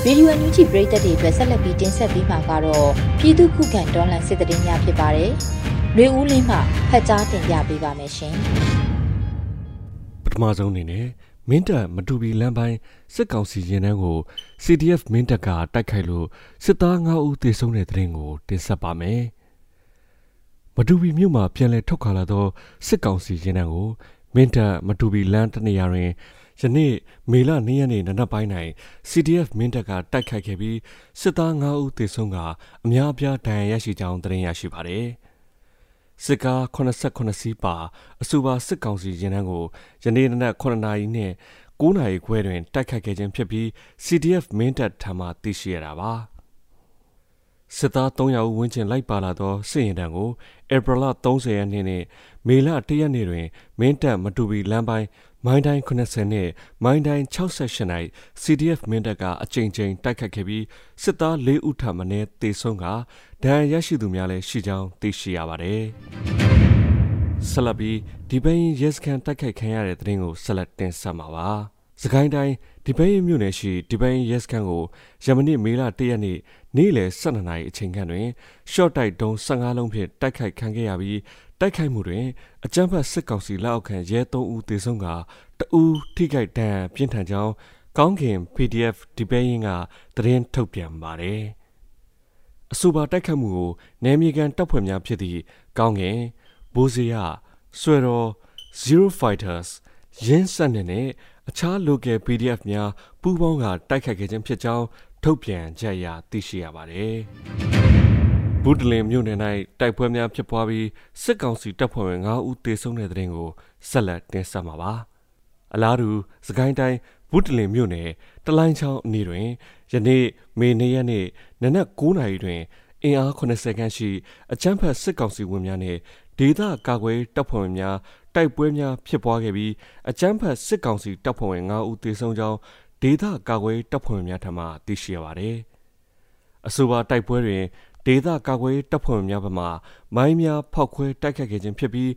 ဗီဒီယိုအန်ယူဂျီပရိသတ်တွေအတွက်ဆက်လက်ပြီးတင်ဆက်ပေးမှာကတော့ပြည်သူခုခံတော်လှန်စစ်တရင်များဖြစ်ပါတယ်။ လွေဦးလင်းမှဖတ်ကြားတင်ပြပေးပါမယ်ရှင်။ပထမဆုံးအနေနဲ့မင်းတပ်မတူပီလမ်းပိုင်းစစ်ကောင်စီရင်နှန်းကို CDF မင်းတပ်ကတိုက်ခိုက်လို့စစ်သား9ဦးသေဆုံးတဲ့တဲ့ရင်ကိုတင်ဆက်ပါမယ်။မတူပီမြို့မှာပြန်လည်ထုတ်ခါလာသောစစ်ကောင်စီရင်နှန်းကိုမင်းတပ်မတူပီလမ်းတနေရာတွင်ယနေ့မေလ2ရက်နေ့နနက်ပိုင်း၌။ CDF မင်းတပ်ကတိုက်ခိုက်ခဲ့ပြီးစစ်သား9ဦးသေဆုံးကအများအပြားဒဏ်ရာရရှိကြောင်းသတင်းရရှိပါတယ်။ စစ်ကား89စီးပါအဆိုပါစစ်ကောင်စီရင်နှန်းကိုယနေ့နနက်9နာရီနဲ့9နာရီခွဲတွင်တိုက်ခိုက်ခဲ့ခြင်းဖြစ်ပြီး CDF မင်းတပ်ထံမှသိရှိရတာပါ။စစ်သား300ဦးဝန်းကျင်လိုက်ပါလာသောစစ်ရင်တန်းကိုဧပြီလ30ရက်နေ့နှင့်မေလ1ရက်နေ့တွင်မင်းတပ်မတူပီလမ်းပိုင်း မိုင်းတိုင်း80နဲ့မိုင်းတိုင်း68နိုင် CDF မင်းတပ်ကအကြိမ်ကြိမ်တိုက်ခတ်ခဲ့ပြီးစစ်သား၄ဦးထပ်မံတေဆုံးကဒဏ်ရာရရှိသူများလည်းရှိကြောင်းသိရှိရပါတယ်။ဆက်လက်ပြီးဒီပိန်ရဲစခန်တိုက်ခိုက်ခံရတဲ့တဲ့ရင်ကိုဆက်လက်တင်ဆက်မှာပါ။စကိုင်းတိုင်း ဒီပိန်မြို့နယ်ရှိဒီပိန်ရဲစခန်ကိုယမနေ့မေလ၁ရက်နေ့နေ့လယ်12နာရီအချိန်ခန့်တွင် ရှော့တိုက်တုံး15လုံးဖြင့်တိုက်ခိုက်ခံခဲ့ရပြီးတိုက်ခိုက်မှုတွင်အကြမ်းဖက်စစ်ကောင်စီလက်အောက်ခံရဲ3ဦးသေဆုံးကတဦးထိခိုက်ဒဏ်ပြင်းထန်ကြောင်းကောင်းခင် PDF ဒီပဲရင်ကသတင်းထုတ်ပြန်ပါတယ်။အဆိုပါတိုက်ခတ်မှုကိုနယ်မြေကန်တပ်ဖွဲ့များဖြစ်သည့်ကောင်းခင်ဘိုးစရဆွေတော် Zero Fighters ရင်းဆက်နဲ့ အခြား local PDF များပူးပေါင်းကတိုက်ခိုက်ခဲ့ခြင်းဖြစ်ကြောင်းထုတ်ပြန်ကြရသိရှိရပါတယ်။ဘူးတလင်မြို့နယ်၌တိုက်ပွဲများဖြစ်ပွားပြီးစစ်ကောင်စီတပ်ဖွဲ့ဝင်9ဦးသေဆုံးတဲ့တဲ့ရင်ကိုဆက်လက်တင်ဆက်မှာပါ။အလားတူစကိုင်းတိုင်းဘူးတလင်မြို့နယ်တလိုင်းချောင်းအနီးတွင်ယနေ့မေနေ့ရက်နေ့နနက်9:00နာရီတွင်အင်အား80ခန်းရှိအချမ်းဖတ်စစ်ကောင်စီဝင်များနှင့်ဒေသကာကွယ်တပ်ဖွဲ့ဝင်များ တိုက်ပွဲများဖြစ်ပွားခဲ့ပြီးအကြမ်းဖက်စစ်ကောင်စီတပ်ဖွဲ့ဝင်9ဦးသေဆုံးကြောင်းဒေသကာကွယ်တပ်ဖွဲ့ဝင်များထံမှသိရှိရပါတယ်။အဆိုပါတိုက်ပွဲတွင်ဒေသကာကွယ်တပ်ဖွဲ့ဝင်များဘက်မှမိုင်းများဖောက်ခွဲတိုက်ခတ်ခဲ့ခြင်းဖြစ်ပြီး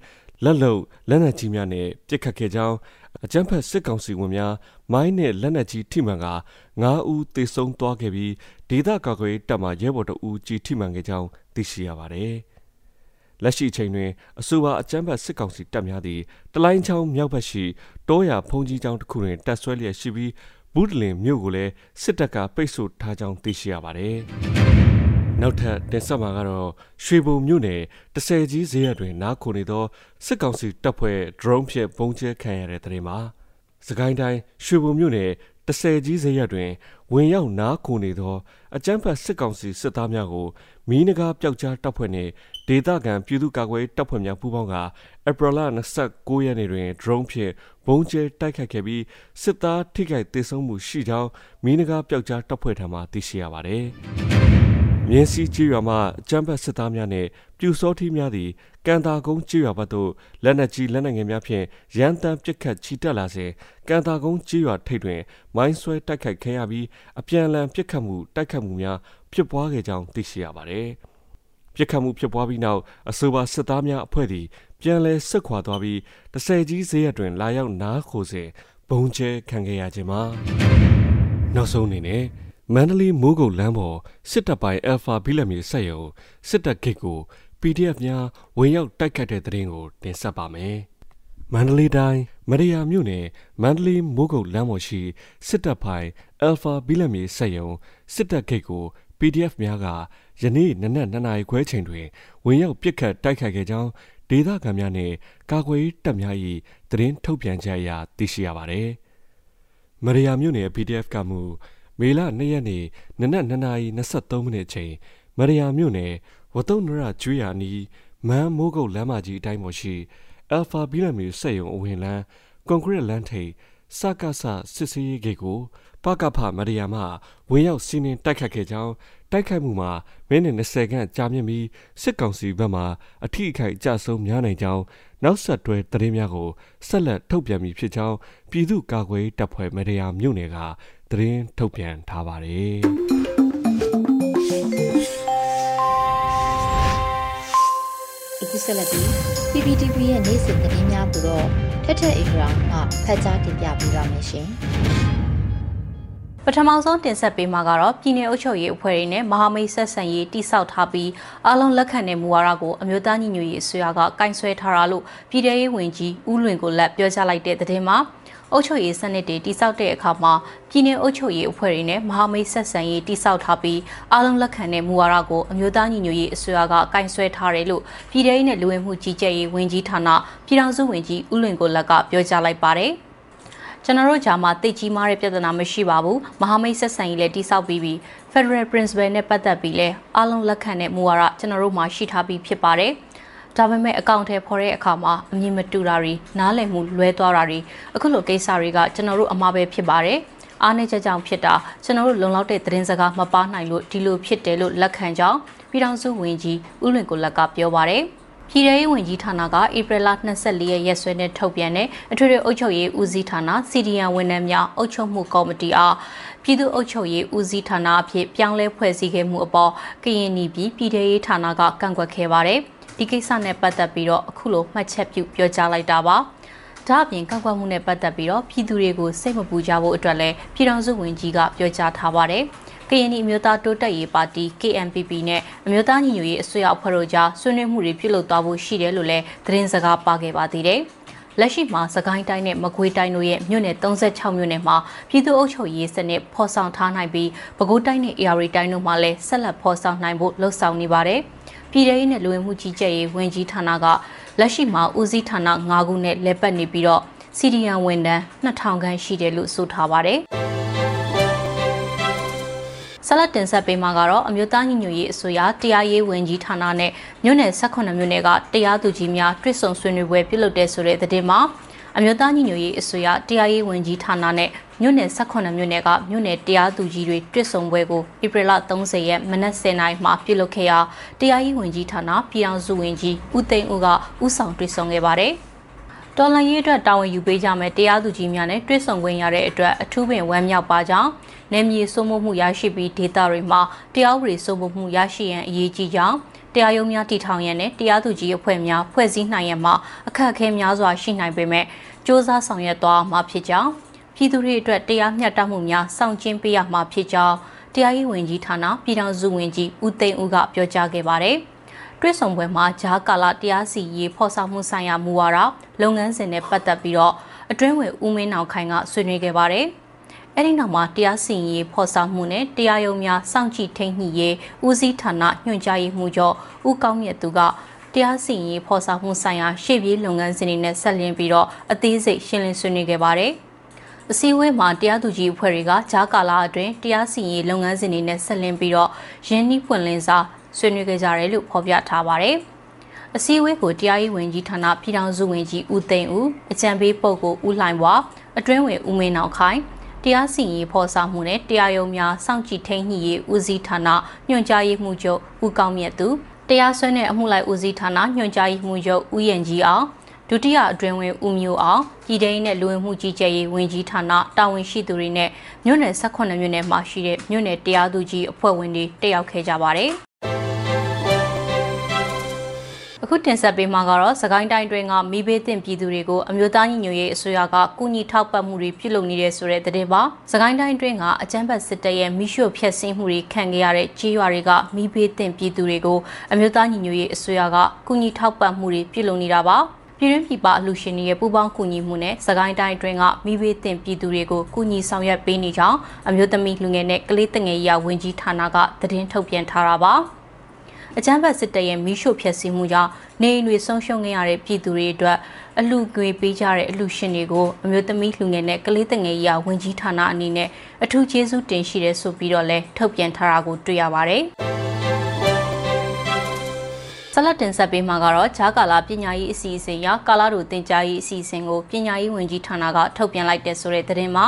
လက်လုံလက်နက်ကြီးများနဲ့ပစ်ခတ်ခဲ့ကြောင်းအကြမ်းဖက်စစ်ကောင်စီဝင်များမိုင်းနဲ့လက်နက်ကြီးထိမှန်က9ဦးသေဆုံးသွားခဲ့ပြီးဒေသကာကွယ်တပ်မှရဲဘော်တအူးကြီးထိမှန်ခဲ့ကြောင်းသိရှိရပါတယ်။ လက်ရှိအချိန်တွင်အဆိုပါအကြမ်းဖက်စစ်ကောင်စီတပ်များသည်တလိုင်းချောင်းမြောက်ဘက်ရှိတောရဖုန်ကြီးကျောင်းတစ်ခုတွင်တပ်ဆွဲလျက်ရှိပြီးဘူးတလင်မြို့ကိုလည်းစစ်တပ်ကပိတ်ဆို့ထားကြောင်းသိရှိရပါတယ်။နောက်ထပ်တင်ဆက်မှာကတော့ရွှေဘုံမြို့နယ်တဆယ်ကြီးဈေးရတွင် နားခိုနေသောစစ်ကောင်စီတပ်ဖွဲ့ drone ဖြင့်ပုံကျဲခံရတဲ့တဲ့မှာစကိုင်းတိုင်းရွှေဘုံမြို့နယ်တဆယ်ကြီးဈေးရတွင် ဝင်ရောက်နားခိုနေသောအကြမ်းဖက်စစ်ကောင်စီစစ်သားများကိုမီးနဂါပျောက်ကြားတပ်ဖွဲ့နှင့်ဒေသခံပြည်သူ့ကာကွယ်တပ်ဖွဲ့များပူးပေါင်းကဧပြီလ29ရက်နေ့တွင် drone ဖြင့်ဘုံကျဲတိုက်ခတ်ခဲ့ပြီးစစ်သားထိခိုက်ဒေဆုံးမှုရှိကြောင်းမီးနဂါပျောက်ကြားတပ်ဖွဲ့ထံမှသိရှိရပါသည်။ မြင်းစည်းကြီးရွာမှအကြမ်းဖက်စစ်သားများနှင့်ပြူစောထီးများသည်ကန်တာကုန်းကြီးရွာဘက်သို့လက်နက်ကြီးလက်နက်ငယ်များဖြင့်ရန်တမ်းပစ်ခတ်ချီတက်လာစဉ်ကန်တာကုန်းကြီးရွာထိပ်တွင် မိုင်းဆွဲတိုက်ခိုက်ခဲ့ရပြီးအပြန်အလှန်ပစ်ခတ်မှုတိုက်ခတ်မှုများဖြစ်ပွားခဲ့ကြောင်းသိရှိရပါသည်။ပြစ်ခတ်မှုဖြစ်ပွားပြီးနောက်အဆိုပါစစ်သားများအဖွဲ့သည်ပြန်လည်ဆက်ခွာသွားပြီးတဆယ်ကြီးဈေးရတွင် လာရောက်နားခိုစဉ်ဘုံကျဲခံခဲ့ရခြင်းမှာနောက်ဆုံးအနေနဲ့ မန္တလေးမိုးကုတ်လမ်းပေါ်စစ်တပ်ပိုင်း Alpha ဘီလက်မြေဆက်ယုံစစ်တပ်ဂိတ်ကို PDF များဝင်ရောက်တိုက်ခတ်တဲ့တဲ့ရင်ကိုတင်ဆက်ပါမယ်။မန္တလေးတိုင်းမရယာမြို့နယ်မန္တလေးမိုးကုတ်လမ်းပေါ်ရှိစစ်တပ်ပိုင်း Alpha ဘီလက်မြေဆက်ယုံစစ်တပ်ဂိတ်ကို PDF များကယနေ့နနက်2နာရီခွဲချိန်တွင်ဝင်ရောက်ပစ်ခတ်တိုက်ခိုက်ခဲ့ကြောင်းဒေသခံများနှင့်ကာကွယ်တပ်များ၏သတင်းထုတ်ပြန်ချက်အရသိရှိရပါသည်။မရယာမြို့နယ် PDF ကမှု မေလ2ရက်နေ့နနက်2နာရီ23မိနစ်ချိန်မရယာမြို့နယ်ဝတုံနရကျွေးရနီးမန်းမိုးကုတ်လမ်းမကြီးအတိုင်းပေါ်ရှိ Alpha ဘီလမီစက်ရုံအဝင်လန်းကွန်ကရစ်လမ်းထိပ်စကဆစစ်စေးဂိတ်ကိုပကဖမရယာမှဝင်ရောက်စီးနင်းတိုက်ခတ်ခဲ့ကြောင်းတိုက်ခိုက်မှုမှာမိနစ်20ခန့်ကြာမြင့်ပြီးစစ်ကောင်စီဘက်မှအထိအခိုက်အကျဆုံးများနိုင်ကြောင်းနောက်ဆက်တွဲသတင်းများကိုဆက်လက်ထုတ်ပြန်ပြီးဖြစ်ကြောင်းပြည်သူ့ကာကွယ်တပ်ဖွဲ့မရယာမြို့နယ်က သတင်းထုတ်ပြန်ထားပါတယ်။အခုဆက်လက်ပြီး PPTV ရဲ့နေ့စဉ်သတင်းများကိုတော့ထက်ထက်အင်္ဂရာမှဖတ်ကြားတင်ပြပေးပါမယ်ရှင်။ပထမဆုံးတင်ဆက်ပေးမှာကတော့ပြည်내အုပ်ချုပ်ရေးအဖွဲ့တွေနဲ့မဟာမိတ်ဆက်ဆံရေးတိစောက်ထားပြီးအားလုံးလက်ခံတဲ့မူဝါဒကိုအမျိုးသားညီညွတ်ရေးအစိုးရကကင်ဆယ်ထားတာလို့ပြည်ထရေးဝန်ကြီးဦးလွင်ကိုလက်ပြောကြားလိုက်တဲ့သတင်းမှာ အုပ်ချုပ်ရေးစနစ်တွေတိစောက်တဲ့အခါမှာပြည်내အုပ်ချုပ်ရေးအဖွဲ့တွေနဲ့မဟာမိတ်ဆက်ဆံရေးတိစောက်ထားပြီးအားလုံးလက်ခံတဲ့မူဝါဒကိုအမျိုးသားညီညွတ်ရေးအစိုးရကကင်ဆယ်ထားတယ်လို့ပြည်ထရေးနဲ့လူဝင်မှုကြီးကြပ်ရေးဝန်ကြီးဌာနပြည်ထောင်စုဝန်ကြီးဦးလွင်ကိုလက်ကပြောကြားလိုက်ပါတယ်။ကျွန်တော်တို့ဂျာမှာတိတ်ကြီးမားတဲ့ပြဿနာမရှိပါဘူးမဟာမိတ်ဆက်ဆံရေးလည်းတိစောက်ပြီးပြီး Federal Principle နဲ့ပတ်သက်ပြီးလဲအားလုံးလက်ခံတဲ့မူဝါဒကျွန်တော်တို့မှာရှိထားပြီးဖြစ်ပါတယ် ဒါပေမဲ့အကောင့်ထဲဖော်တဲ့အခါမှာအမြင်မတူတာတွေနားလည်မှုလွဲသွားတာတွေအခုလိုကိစ္စတွေကကျွန်တော်တို့အမှားပဲဖြစ်ပါတယ်အားနည်းချက်ကြောင့်ဖြစ်တာကျွန်တော်တို့လုံလောက်တဲ့သတင်းစကားမပါနိုင်လို့ဒီလိုဖြစ်တယ်လို့လက်ခံကြောင်းပြည်ထောင်စုဝန်ကြီးဦးလွင်ကိုလက်ကပြောပါတယ်ပြည်ထောင်ဝင်ကြီးဌာနကဧပြီလ24ရက်ရက်စွဲနဲ့ထုတ်ပြန်တဲ့အထွေထွေအုပ်ချုပ်ရေးဦးစီးဌာနစီဒီယန်ဝန်ထမ်းများအုပ်ချုပ်မှုကော်မတီအားပြည်သူ့အုပ်ချုပ်ရေးဦးစီးဌာနအဖြစ်ပြောင်းလဲဖွဲ့စည်းခဲ့မှုအပေါ်ကရင်နီပြည်ပြည်ထရေးဌာနကကန့်ကွက်ခဲ့ပါတယ်။ ဒီကိစ္စနဲ့ပတ်သက်ပြီးတော့အခုလိုမှတ်ချက်ပြုပြောကြားလိုက်တာပါ။ဒါအပြင်ကန့်ကွက်မှုနဲ့ပတ်သက်ပြီးတော့ပြည်သူတွေကိုစိတ်မပူကြဖို့အတွက်လည်းပြည်ထောင်စုဝန်ကြီးကပြောကြားထားပါတယ်။ကရင်အမျိုးသားတိုးတက်ရေးပါတီ KNPP နဲ့အမျိုးသားညီညွတ်ရေးအစိုးရအဖွဲ့တို့ကြားဆွေးနွေးမှုတွေပြုလုပ်သွားဖို့ရှိတယ်လို့လည်းသတင်းစကားပါခဲ့ပါသေးတယ်။လက်ရှိမှာစကိုင်းတိုင်းနဲ့မကွေးတိုင်းတို့ရဲ့မြို့နယ်36မြို့နယ်မှာပြည်သူ့အုပ်ချုပ်ရေးစနစ်ဖော်ဆောင်ထားနိုင်ပြီးပဲခူးတိုင်းနဲ့အေရီတိုင်းတို့မှာလည်းဆက်လက်ဖော်ဆောင်နိုင်ဖို့လှုံ့ဆော်နေပါတယ်။ ပြည်ထောင်ရေးနဲ့လူဝင်မှုကြီးကြပ်ရေးဝန်ကြီးဌာနကလက်ရှိမှာဦးစီးဌာန9ခုနဲ့လက်ပတ်နေပြီးတော့စီဒီယန်ဝန်ထမ်း2000ခန့်ရှိတယ်လို့ဆိုထားပါတယ်။ဆက်လက်တင်ဆက်ပေးမှာကတော့အမျိုးသားညီညွတ်ရေးအစိုးရတရားရေးဝန်ကြီးဌာနနဲ့မြို့နယ်18မြို့နယ်ကတရားသူကြီးများတွေ့ဆုံဆွေးနွေးပွဲပြုလုပ်တဲ့ဆိုတဲ့သတင်းမှာ အမျိုးသားညီညွတ်ရေးအစိုးရတရားရေးဝန်ကြီးဌာနနဲ့မြို့နယ်18မြို့နယ်ကမြို့နယ်တရားသူကြီးတွေတွေ့ဆုံပွဲကိုဧပြီလ30ရက်မနက်10:00နာရီမှာပြုလုပ်ခဲ့ရာတရားရေးဝန်ကြီးဌာနပြည်အောင်စုဝန်ကြီးဦးသိန်းဦးကဦးဆောင်တွေ့ဆုံခဲ့ပါတယ်။တော်လန်ရေးအတွက်တာဝန်ယူပေးကြမယ်တရားသူကြီးများနဲ့တွေ့ဆုံခွင့်ရတဲ့အတွက်အထူးပင်ဝမ်းမြောက်ပါကြောင်းနယ်မြေစိုးမိုးမှုရရှိပြီးဒေသတွေမှာတရားဥပဒေစိုးမိုးမှုရရှိရန်အရေးကြီးကြောင်း တရားရုံးများတည်ထောင်ရန်နဲ့တရားသူကြီးအဖွဲ့များဖွဲ့စည်းနိုင်ရန်မှာအခက်အခဲများစွာရှိနိုင်ပေမဲ့စ조사ဆောင်ရွက်သွားမှာဖြစ်ကြောင်းပြည်သူတွေအတွက်တရားမျှတမှုများစောင့်ကျဉ်ပေးရမှာဖြစ်ကြောင်းတရားရေးဝန်ကြီးဌာနပြည်ထောင်စုဝန်ကြီးဦးသိန်းဦးကပြောကြားခဲ့ပါတယ်။တွဲဆောင်ပွဲမှာဂျားကာလာတရားစီရေးဖော်ဆောင်မှုဆိုင်ရာမူဝါဒလုပ်ငန်းစဉ်နဲ့ပတ်သက်ပြီးတော့အတွင်းဝင်ဦးမင်းအောင်ခိုင်ကဆွေးနွေးခဲ့ပါတယ်။ အဲ့ဒီနောက်မှာတရားစီရင်ရေးဖော်ဆောင်မှုနဲ့တရားရုံးများစောင့်ကြည့်ထိန်းညှိရေးဦးစီးဌာနညွှန်ကြားရေးမှူးချုပ်ဦးကောင်းမြတ်သူကတရားစီရင်ရေးဖော်ဆောင်မှုဆိုင်ရာရှေ့ပြေးလုပ်ငန်းစဉ်တွေနဲ့ဆက်လျင်းပြီးတော့အသေးစိတ်ရှင်းလင်းဆွေးနွေးခဲ့ပါတယ်။အစည်းအဝေးမှာတရားသူကြီးအဖွဲ့တွေကဂျားကာလာအတွင်းတရားစီရင်ရေးလုပ်ငန်းစဉ်တွေနဲ့ဆက်လင်းပြီးတော့ရင်းနှီးပွင့်လင်းစာဆွေးနွေးခဲ့ကြတယ်လို့ဖော်ပြထားပါတယ်။အစည်းအဝေးကိုတရားရေးဝန်ကြီးဌာနပြည်ထောင်စုဝန်ကြီးဦးသိန်းဦးအကြံပေးပုဂ္ဂိုလ်ဦးလှိုင်ဘွာအတွင်းဝင်ဦးမင်းအောင်ခိုင် တရားစီရင်ဖော်ဆောင်မှုနဲ့တရားရုံးများစောင့်ကြည့်ထိန်းညှိရေးဦးစီးဌာနညွှန်ကြားရေးမှူးချုပ်ဦးကောင်းမြတ်သူတရားစွဲတဲ့အမှုလိုက်ဦးစီးဌာနညွှန်ကြားရေးမှူးချုပ်ဦးရင်ကြီးအောင်ဒုတိယအတွင်းဝင်ဦးမျိုးအောင်ပြည်ထောင်နဲ့လူဝင်မှုကြီးကြပ်ရေးဝန်ကြီးဌာနတာဝန်ရှိသူတွေနဲ့မြို့နယ်18မြို့နယ်မှာရှိတဲ့မြို့နယ်တရားသူကြီးအဖွဲ့ဝင်တွေတက်ရောက်ခဲ့ကြပါတယ် အခုတင်ဆက်ပေးမှာကတော့စကိုင်းတိုင်းတွင်းကမိဘေးသင့်ပြည်သူတွေကိုအမျိုးသားညီညွတ်ရေးအစိုးရကကုညီထောက်ပံ့မှုတွေပြုလုပ်နေတဲ့ဆိုတဲ့သတင်းပါစကိုင်းတိုင်းတွင်းကအကြမ်းဖက်စစ်တပ်ရဲ့မိရှုဖျက်ဆီးမှုတွေခံခဲ့ရတဲ့ကြေးရွာတွေကမိဘေးသင့်ပြည်သူတွေကိုအမျိုးသားညီညွတ်ရေးအစိုးရကကုညီထောက်ပံ့မှုတွေပြုလုပ်နေတာပါပြည်တွင်းပြည်ပအလှူရှင်တွေရဲ့ပူးပေါင်းကူညီမှုနဲ့စကိုင်းတိုင်းအတွင်းကမိဘတင်ပြည်သူတွေကိုကူညီဆောင်ရွက်ပေးနေကြောင်းအမျိုးသမီးလူငယ်နဲ့ကလေးတငယ်ရာဝန်ကြီးဌာနကသတင်းထုတ်ပြန်ထားတာပါ။ အကြမ်းဖက်စစ်တပ်ရဲ့မီးရှို့ဖျက်ဆီးမှုကြောင့်နေအိမ်တွေဆုံးရှုံးခဲ့ရတဲ့ပြည်သူတွေအတွက်အလှငွေပေးကြတဲ့အလှရှင်တွေကိုအမျိုးသမီးလူငယ်နဲ့ကလေးတငယ်ရာဝင်ကြီးဌာနအနေနဲ့အထူးကျေးဇူးတင်ရှိတယ်ဆိုပြီးတော့လဲထုတ်ပြန်ထားတာကိုတွေ့ရပါတယ်။ဆလတ်တင်ဆက်ပေးမှာကတော့ဂျာကာလာပညာရေးအစီအစဉ်ရကာလာတို့တင်ကြားရေးအစီအစဉ်ကိုပညာရေးဝန်ကြီးဌာနကထုတ်ပြန်လိုက်တဲ့ဆိုတဲ့သတင်းမှာ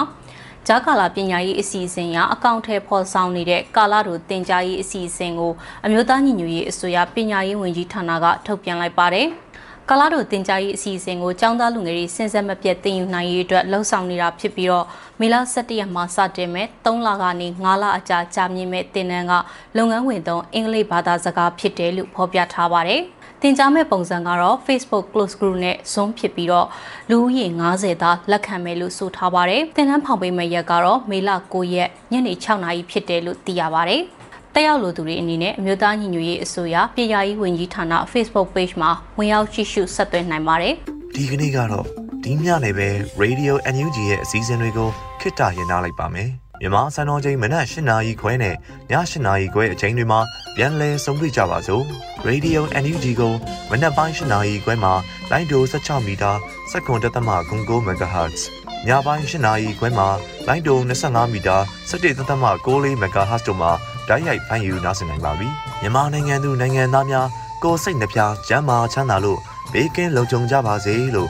ဂျာကာလာပညာရေးအစီအစဉ်ရအကောင့်ထဲဖော်ဆောင်နေတဲ့ကာလာတို့တင်ကြားရေးအစီအစဉ်ကိုအမျိုးသားညီညွတ်ရေးအစိုးရပညာရေးဝန်ကြီးဌာနကထုတ်ပြန်လိုက်ပါတယ်။ကာလာတို့တင်ကြားရေးအစီအစဉ်ကိုចောင်းသားလူငယ်တွေစဉ်ဆက်မပြတ်တင်ယူနိုင်ရေးအတွက်လှုံ့ဆော်နေတာဖြစ်ပြီးတော့မေလ17ရက်မှာစတင်မဲ့3လကနေ9လအကြာကြာမြင့်မဲ့တင်နန်းကလုပ်ငန်းဝင်သုံးအင်္ဂလိပ်ဘာသာစကားဖြစ်တယ်လို့ဖော်ပြထားပါတယ်။ တင်ကြားမဲ့ပုံစံကတော့ Facebook Close Group နဲ့ Zoom ဖြစ်ပြီးတော့လူဦးရေ90သားလက်ခံမယ်လို့ဆိုထားပါတယ်။တင်နန်းဖောင်ပေးမဲ့ရက်ကတော့မေလ9ရက်ညနေ6နာရီဖြစ်တယ်လို့သိရပါတယ်။တက်ရောက်လိုသူတွေအနေနဲ့အမျိုးသားညီညွတ်ရေးအစိုးရပြည်ထောင်ရေးဝန်ကြီးဌာန Facebook Page မှာဝင်ရောက်ကြည့်ရှုဆက်သွယ်နိုင်ပါတယ်။ဒီကနေ့ကတော့ဒီညနေပဲ Radio NUG ရဲ့အစည်းအဝေးတွေကိုခਿੱတရရနိုင်လိုက်ပါမယ်။မြန်မာစံတော်ချိန်မနက်၈နာရီခွဲနဲ့ည၈နာရီခွဲအချိန်တွေမှာ ပြန်လည်ဆုံးဖြတ်ကြပါစို့ Radio NUG ကိုမနက်ပိုင်း၈နာရီခွဲမှာလိုင်းဒို16မီတာစက္ကန့်တသမ9 MHz ညပိုင်း၈နာရီခွဲမှာလိုင်းဒို25မီတာ17သမ6 MHz တို့မှာဓာတ်ရိုက်ဖမ်းယူနိုင်နိုင်ပါပြီမြန်မာနိုင်ငံသူနိုင်ငံသားများကိုစိတ်နှပြကျမ်းမာချမ်းသာလို့ဘေးကင်းလုံခြုံကြပါစေလို့